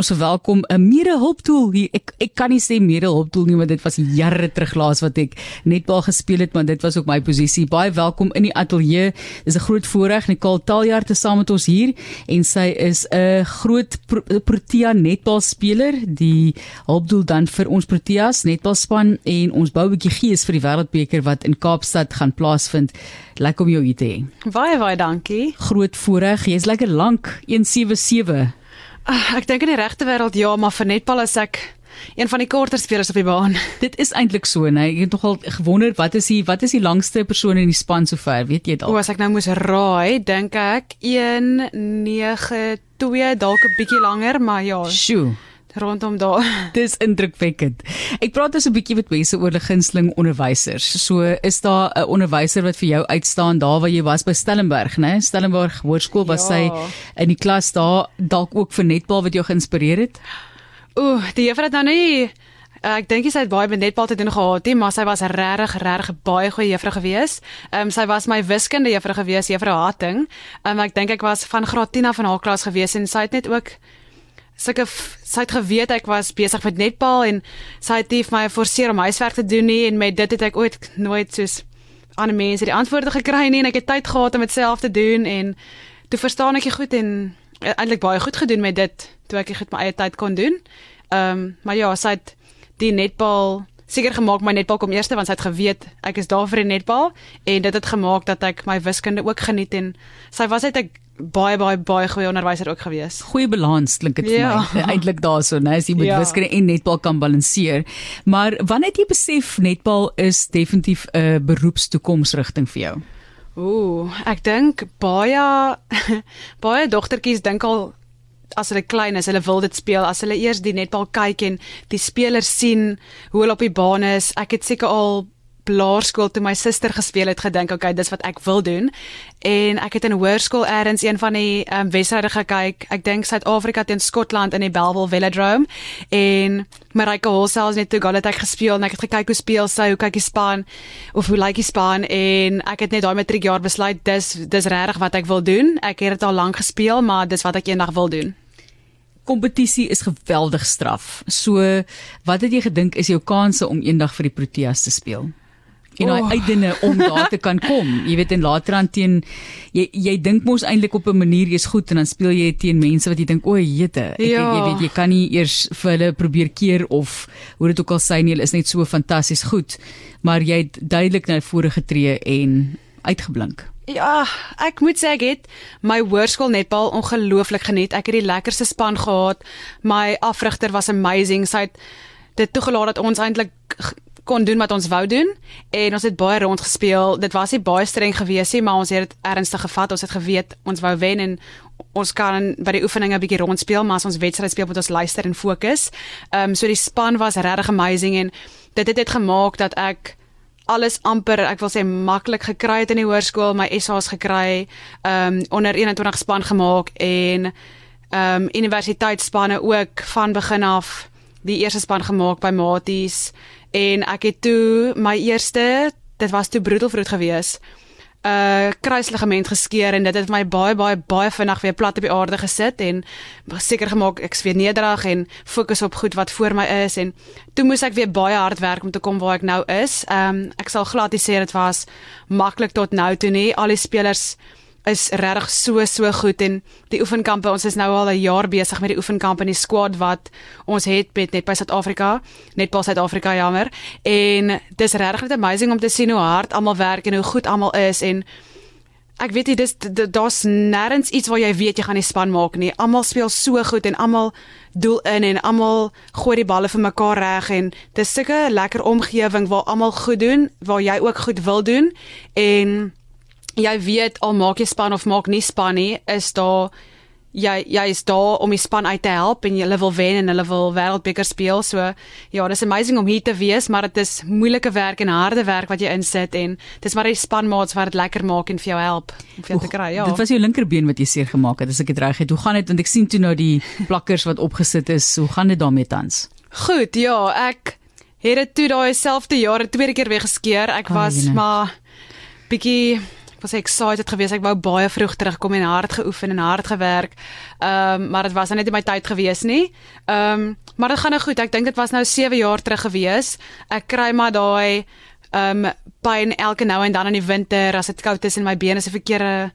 ons verwelkom 'n mede-hulptool hier. Ek ek kan nie sê mede-hulptool nie, want dit was jare terug laas wat ek netbal gespeel het, maar dit was ook my posisie. Baie welkom in die ateljee. Dis 'n groot voorreg Nicole Taljaard te saam met ons hier en sy is 'n groot Pro Protea netbalspeler. Die hulpdoel dan vir ons Proteas netbalspan en ons bou 'n bietjie gees vir die Wêreldbeker wat in Kaapstad gaan plaasvind. Lekker om jou hier te hê. Baie baie dankie. Groot voorreg. Jy's lekker lank 177. Uh, ek dink in die regte wêreld ja, maar vir netbal is ek een van die korter spelers op die baan. Dit is eintlik so, nee. Ek het nogal gewonder wat is die wat is die langste persoon in die span sover? Weet jy dalk? O, as ek nou moes raai, dink ek 192 dalk 'n bietjie langer, maar ja. Sjoe rondom daar. Dis indrukwekkend. Ek praat dus 'n bietjie met mense oor die gunsteling onderwysers. So is daar 'n onderwyser wat vir jou uitstaan daar waar jy was by Stellenberg, né? Stellenberg Hoërskool was ja. sy in die klas daar dalk ook vir netbal wat jou geïnspireer het? Ooh, die juffrou het nou nie Uh, ek dink sy het baie met netbal te doen gehad, nie, maar sy was regtig regtig baie goeie juffrou gewees. Ehm um, sy was my wiskunde juffrou gewees, juffrou Hatting. Ehm um, ek dink ek was van graad 10 af in haar klas gewees en sy het net ook sulke sy het geweet ek was besig met netbal en sy het nie vir my geforseer om huiswerk te doen nie en met dit het ek ooit nooit soos ander mense die antwoorde gekry nie en ek het tyd gehad om dit self te doen en toe verstaan ek dit goed en e, eintlik baie goed gedoen met dit toe ek dit my eie tyd kon doen. Ehm um, maar ja, sy het die netbal seker gemaak my netbal kom eerste want sy het geweet ek is daar vir die netbal en dit het gemaak dat ek my wiskunde ook geniet en sy was net 'n baie baie baie goeie onderwyser ook gewees. Goeie balans klink dit ja. vir my. Eintlik daarso, né, as jy met ja. wiskunde en netbal kan balanseer. Maar wanneer jy besef netbal is definitief 'n beroepstoekomsrigting vir jou? Ooh, ek dink baie baie dogtertjies dink al as hulle klein is, hulle wil dit speel. As hulle eers die netbal kyk en die spelers sien hoe hulle op die baan is, ek het seker al laerskool toe my suster gespeel het gedink okay dis wat ek wil doen. En ek het in hoërskool eers een van die um, wedstryde gekyk. Ek dink Suid-Afrika teen Skotland in die Bellville Velodrome. En Marika Holsells net toe gehad ek gespeel en ek het gekyk hoe speel sy hoe kyk die span of hoe lyk die span. En ek het net daai matriek jaar besluit dis dis regtig wat ek wil doen. Ek het dit al lank gespeel maar dis wat ek eendag wil doen kompetisie is geweldig straf. So, wat het jy gedink is jou kanse om eendag vir die Proteas te speel? en daai oh. uitdinge om daar te kan kom. Jy weet en later aan teen jy jy dink mos eintlik op 'n manier jy's goed en dan speel jy teen mense wat jy dink o, jete. Ek ja. jy weet jy kan nie eers vir hulle probeer keer of hoe dit ook al sy nie, hulle is net so fantasties goed. Maar jy het duidelik na vore getree en uitgeblink. Ja, ek moet sê ek het my hoërskool netbal ongelooflik geniet. Ek het die lekkerste span gehad. My afrigter was amazing. Sy het dit toegelaat dat ons eintlik kon doen wat ons wou doen en ons het baie rond gespeel. Dit was nie baie streng gewees nie, maar ons het dit ernstig gevat. Ons het geweet ons wou wen en ons kan by die oefeninge 'n bietjie rond speel, maar as ons wedstryd speel moet ons luister en fokus. Ehm um, so die span was regtig amazing en dit het dit gemaak dat ek alles amper, ek wil sê maklik gekry het in die hoërskool, my SA's gekry, ehm um, onder 21 span gemaak en ehm um, universiteitsspanne ook van begin af die eerste span gemaak by Maties. En ek het toe my eerste dit was toe broedelvroet gewees. 'n uh, kruisligament geskeur en dit het my baie baie baie vinnig weer plat op die aarde gesit en seker gemaak ek sweer nederig en fokus op goed wat voor my is en toe moes ek weer baie hard werk om te kom waar ek nou is. Um, ek sal glad nie sê dit was maklik tot nou toe nie. Al die spelers is regtig so so goed en die oefenkampe ons is nou al 'n jaar besig met die oefenkamp in die squad wat ons het met net by Suid-Afrika net by Suid-Afrika jammer. En dis regtig net amazing om te sien hoe hard almal werk en hoe goed almal is en ek weet jy dis daar's nêrens iets waar jy weet jy gaan die span maak nie. Almal speel so goed en almal doel in en almal gooi die balle vir mekaar reg en dis sulke lekker omgewing waar almal goed doen waar jy ook goed wil doen en jy weet al maak jy span of maak nie span nie, is daar jy jy is daar om die span uit te help en hulle wil wen en hulle wil wêreldbeker speel. So ja, dis amazing om hier te wees, maar dit is moeilike werk en harde werk wat jy insit en dis maar die spanmaats wat dit lekker maak en vir jou help om vir jou te kry. Ja. Dit was jou linkerbeen wat jy seer gemaak het as ek dit reg het. Hoe gaan dit want ek sien toe nou die plakkers wat opgesit is. Hoe gaan dit daarmee tans? Goed, ja, ek het dit toe daai selfde jaar twee keer weer geskeur. Ek was oh, maar bietjie was excited geweest. Ek wou baie vroeg terugkom en hard geoefen en hard gewerk. Ehm um, maar dit was nou net nie my tyd geweest nie. Ehm um, maar dit gaan nou goed. Ek dink dit was nou 7 jaar terug geweest. Ek kry maar daai ehm um, pyn elke nou en dan in die winter as dit koud is en my bene se verkeerde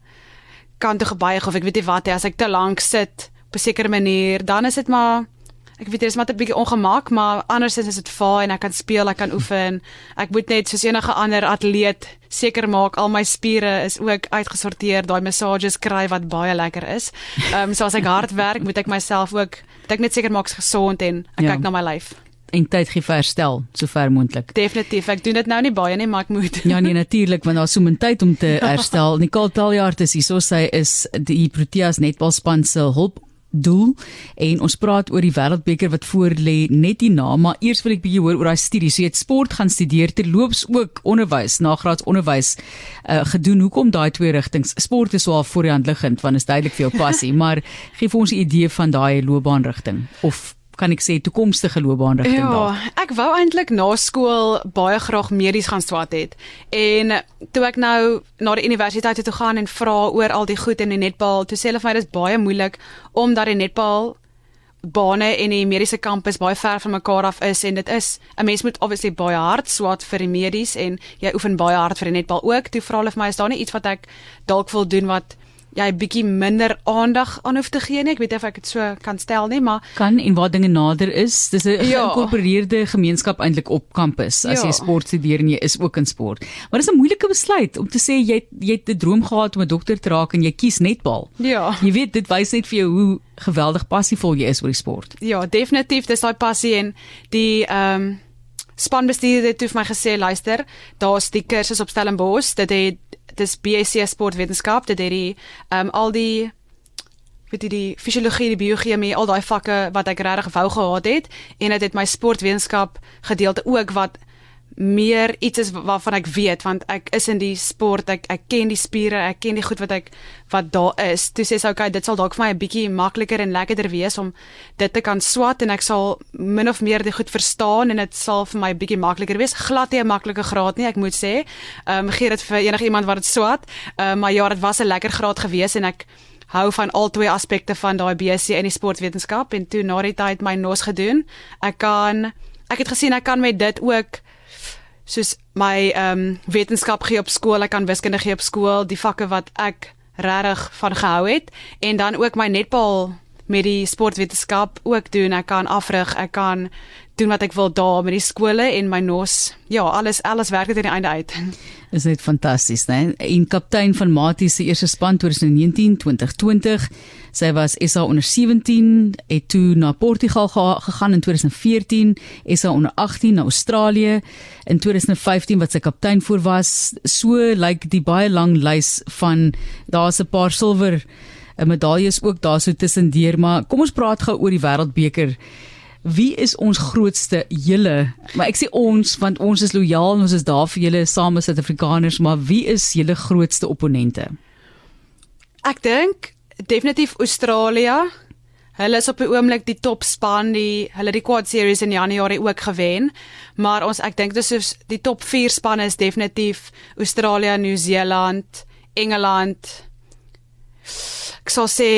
kant toe gebuig of ek weet nie wat nie as ek te lank sit op 'n sekere manier, dan is dit maar ek weet dit is maar 'n bietjie ongemak, maar andersins is dit fyn, ek kan speel, ek kan oefen. Ek moet net soos enige ander atleet seker maak al my spiere is ook uitgesorteer, daai massages kry wat baie lekker is. Ehm um, so as ek hard werk, moet ek myself ook moet ek net seker maak ek's gesond en ek ja. kyk na my lyf en tyd gee vir herstel sover moontlik. Definitief. Ek doen dit nou nie baie nie, maar ek moet. ja nee, natuurlik, want daar's so min tyd om te herstel. Nicole Taljaard is hier, so sy is die Proteas netbalspan se hulp doel. En ons praat oor die wêreldbeker wat voor lê net hierna maar eers wil ek bietjie hoor oor daai studie. So jy het sport gaan studeer terloops ook onderwys nagraads onderwys uh, gedoen. Hoekom daai twee rigtings? Sport is al voor die hand liggend want is duidelik vir jou passie. Maar gee vir ons 'n idee van daai loopbaanrigting of kan ek sê toekomstige loopbaanrigting ja, daar. Ja, ek wou eintlik na skool baie graag medies gaan swat het. En toe ek nou na die universiteit toe gaan en vra oor al die goed in die netbal, toe sê hulle vir my dis baie moeilik omdat die netbal bane en die mediese kampus baie ver van mekaar af is en dit is 'n mens moet obviously baie hard swat vir die medies en jy oefen baie hard vir die netbal ook. Toe vra hulle vir my is daar nie iets wat ek dalk wil doen wat jy bietjie minder aandag aan hoef te gee nie. Ek weet of ek dit so kan stel nie, maar kan en waar dinge nader is, dis 'n ja. geïnkorporeerde gemeenskap eintlik op kampus as ja. jy sport studeer en jy is ook in sport. Maar dis 'n moeilike besluit om te sê jy jy het 'n droom gehad om 'n dokter te raak en jy kies netbal. Ja. Jy weet dit wys net vir jou hoe geweldig passievol jy is oor die sport. Ja, definitief, dis daai passie en die ehm um, spanbestuurder het toe vir my gesê luister, daar's die kursus op Stellenbosch, dit het dis BSc sportwetenskap, dit het die um, al die weet jy die fisiologie, die biochemie, al daai vakke wat ek regtig wou gehad het en dit het my sportwetenskap gedeelte ook wat meer iets is waarvan ek weet want ek is in die sport ek ek ken die spiere ek ken die goed wat ek wat daar is. Toe sê sy okay dit sal dalk vir my 'n bietjie makliker en lekkerder wees om dit te kan swat en ek sal min of meer dit goed verstaan en dit sal vir my 'n bietjie makliker wees. Glad nie 'n maklike graad nie ek moet sê. Ehm um, gee dit vir enige iemand wat dit swat. Um, maar ja dit was 'n lekker graad gewees en ek hou van al twee aspekte van daai BSc en die sportwetenskap en toe na die tyd my nos gedoen. Ek kan ek het gesien ek kan met dit ook soos my ehm um, wetenskap gee op skool, ek kan wiskunde gee op skool, die vakke wat ek regtig van gehou het en dan ook my netbal met die sportwetenskap ook doen. Ek kan afrig, ek kan doen wat ek wil daar met die skole en my nos. Ja, alles alles werk dit aan die einde uit. Is net fantasties, né? En kaptein van Matie se eerste span 2019-2020. Sy was SA onder 17, het toe na Portugal gegaan in 2014, SA onder 18 na Australië in 2015 wat sy kaptein voor was. So lyk like die baie lang lys van daar's 'n paar silwer 'n medalje is ook daar so tussendeur, maar kom ons praat gou oor die wêreldbeker. Wie is ons grootste julle? Maar ek sê ons want ons is lojaal en ons is daar vir julle saam as Suid-Afrikaners, maar wie is julle grootste opponente? Ek dink definitief Australië. Hulle is op die oomblik die topspan, die hulle die Quad Series in Januarie ook gewen, maar ons ek dink dis soos die top 4 spanne is definitief Australië, Nieu-Seeland, Engeland, ek sal sê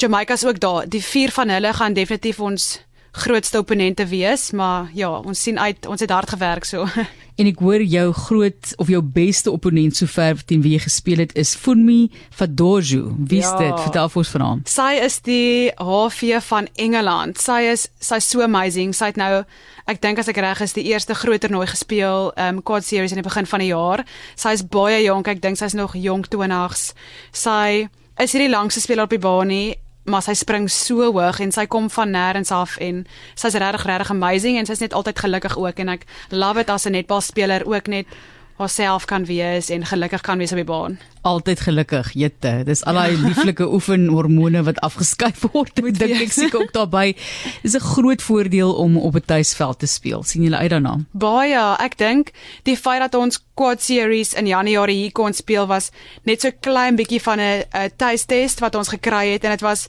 Jamaica is ook daar. Die vier van hulle gaan definitief ons grootste opponente wees, maar ja, ons sien uit, ons het hard gewerk so. En ek hoor jou groot of jou beste opponent sover teen wie jy gespeel het is Funmi Fadoju. Wie is ja. dit? Vertel vir ons van hom. Sy is die HV van Engeland. Sy is sy so amazing. Sy het nou ek dink as ek reg is die eerste groot toernooi gespeel, um Quad Series in die begin van die jaar. Sy is baie jonk. Ek dink sy's nog jonk 20s. Sy is hierdie langste speler op die baan nie, maar sy spring so hoog en sy kom van nêrens af en sy's regtig regtig amazing en sy's net altyd gelukkig ook en ek love dit as 'n netbalspeler ook net haarself kan wees en gelukkig kan wees op die baan. Altyd gelukkig, jette. Dis al daai lieflike oefenhormone wat afgeskuif word. Ek dink ek seker ook daarbey. Dis 'n groot voordeel om op 'n tuisveld te speel. sien julle uit daarna? Baie. Ek dink die feit dat ons quad series in Januarie hier kon speel was net so klein bietjie van 'n tuistest wat ons gekry het en dit was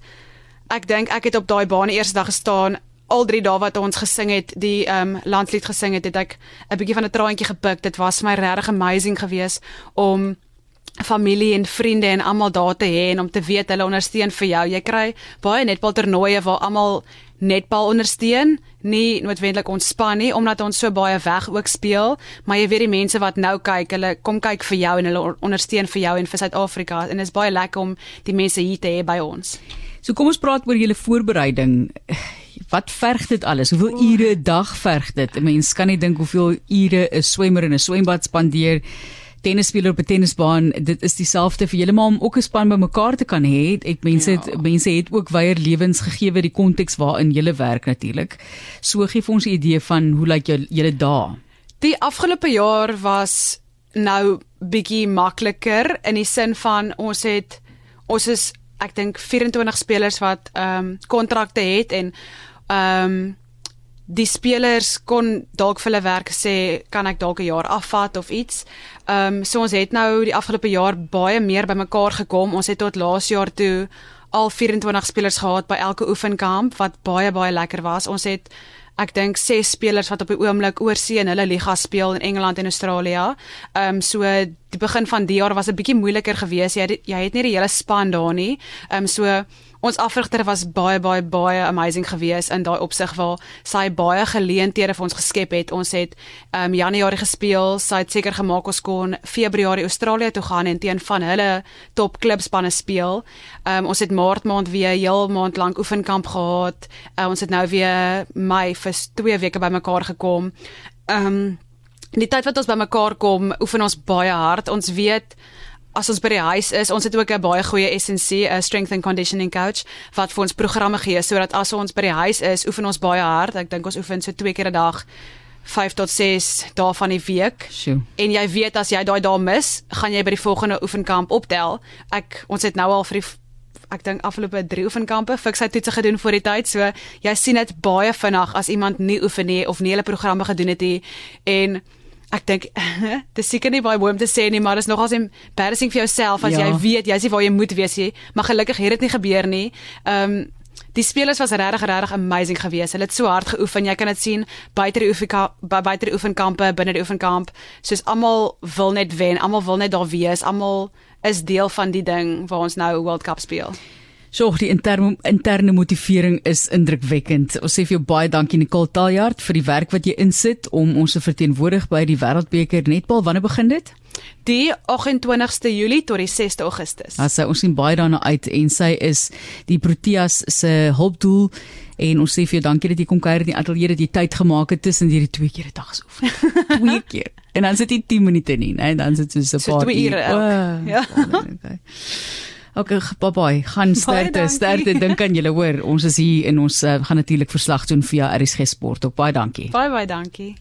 ek dink ek het op daai baan die eerste dag gestaan al drie dae wat ons gesing het, die ehm um, landslied gesing het, het ek 'n bietjie van 'n traantjie gepik. Dit was my regtig amazing geweest om familie en vriende en almal daar te hê en om te weet hulle ondersteun vir jou. Jy kry baie netbal toernooie waar almal netbal ondersteun, nie noodwendig ontspan nie omdat ons so baie weg ook speel, maar jy weet die mense wat nou kyk, hulle kom kyk vir jou en hulle ondersteun vir jou en vir Suid-Afrika en dit is baie lekker om die mense hier te hê by ons. So kom ons praat oor julle voorbereiding. Wat verg dit alles? Hoeveel ure 'n dag verg dit? 'n Mens kan nie dink hoeveel ure 'n swemmer in 'n swembad spandeer tennisspeler op 'n tennisbaan, dit is dieselfde vir julle maar om ook 'n span bymekaar te kan hê. Ek mense het ja. mense het ook weier lewens gegee vir die konteks waarin julle werk natuurlik. So gee vir ons 'n idee van hoe lyk jou julle dae? Die afgelope jaar was nou bietjie makliker in die sin van ons het ons is ek dink 24 spelers wat ehm um, kontrakte het en ehm um, die spelers kon dalk vir hulle werk sê kan ek dalk 'n jaar afvat of iets. Ehm um, so ons het nou die afgelope jaar baie meer bymekaar gekom. Ons het tot laas jaar toe al 24 spelers gehad by elke oefenkamp wat baie baie lekker was. Ons het ek dink ses spelers wat op die oomblik oorsee in hulle liga speel in Engeland en Australië. Ehm um, so die begin van die jaar was 'n bietjie moeiliker geweest. Jy het, jy het nie die hele span daar nie. Ehm um, so ons afrigter was baie baie baie amazing geweest in daai opsig waar sy baie geleenthede vir ons geskep het. Ons het um Januarie gespeel, sy het seker gemaak ons kon Februarie Australië toe gaan en teen van hulle top klubspanne speel. Um ons het Maart maand weer heel maand lank oefenkamp gehad. Uh, ons het nou weer Mei vir 2 weke bymekaar gekom. Um die tyd wat ons bymekaar kom, oefen ons baie hard. Ons weet as ons by die huis is, ons het ook 'n baie goeie SNC, 'n strength and conditioning coach wat vir ons programme gee sodat as ons by die huis is, oefen ons baie hard. Ek dink ons oefen so twee keer 'n dag. 5 tot 6 dae van die week. Sjoe. En jy weet as jy daai dae mis, gaan jy by die volgende oefenkamp optel. Ek ons het nou al vir die ek dink afgelope 3 oefenkampe fiksheid toetse gedoen voor die tyd. So jy sien dit baie vinnig as iemand nie oefen nie of nie hulle programme gedoen het nie en Ek dink dis seker nie baie mooi om te sê nie, maar dit is nogals embarrassing vir jouself as ja. jy weet jy's nie waar jy moet wees nie. Maar gelukkig het dit nie gebeur nie. Ehm um, die spelers was regtig regtig amazing geweest. Hulle het so hard geoefen. Jy kan dit sien buite die oefenkamp, buite die oefenkampe, binne die oefenkamp. Soos almal wil net wen, almal wil net daar wees, almal is deel van die ding waar ons nou World Cup speel. So die interne interne motivering is indrukwekkend. Ons sê vir jou baie dankie Nicole Taljard vir die werk wat jy insit om ons te verteenwoordig by die Wêreldbeker netbal. Wanneer begin dit? Die 28ste Julie tot die 6ste Augustus. As sy ons sien baie daarna uit en sy is die Proteas se hulpdoel en ons sê vir jou dankie dat jy kom kuier in die ateljee dat jy tyd gemaak het tussen hierdie twee keer 'n dag se oefen. twee keer. En dan sit jy 10 minute nie, nee, dan sit jy so 'n paar so ure. Oh, ja. Okay. Okay, bye-bye. Gaan sterkte, sterkte dink aan julle hoor. Ons is hier en ons uh, gaan natuurlik verslag doen via RSG Sport. Ook baie dankie. Baie baie dankie.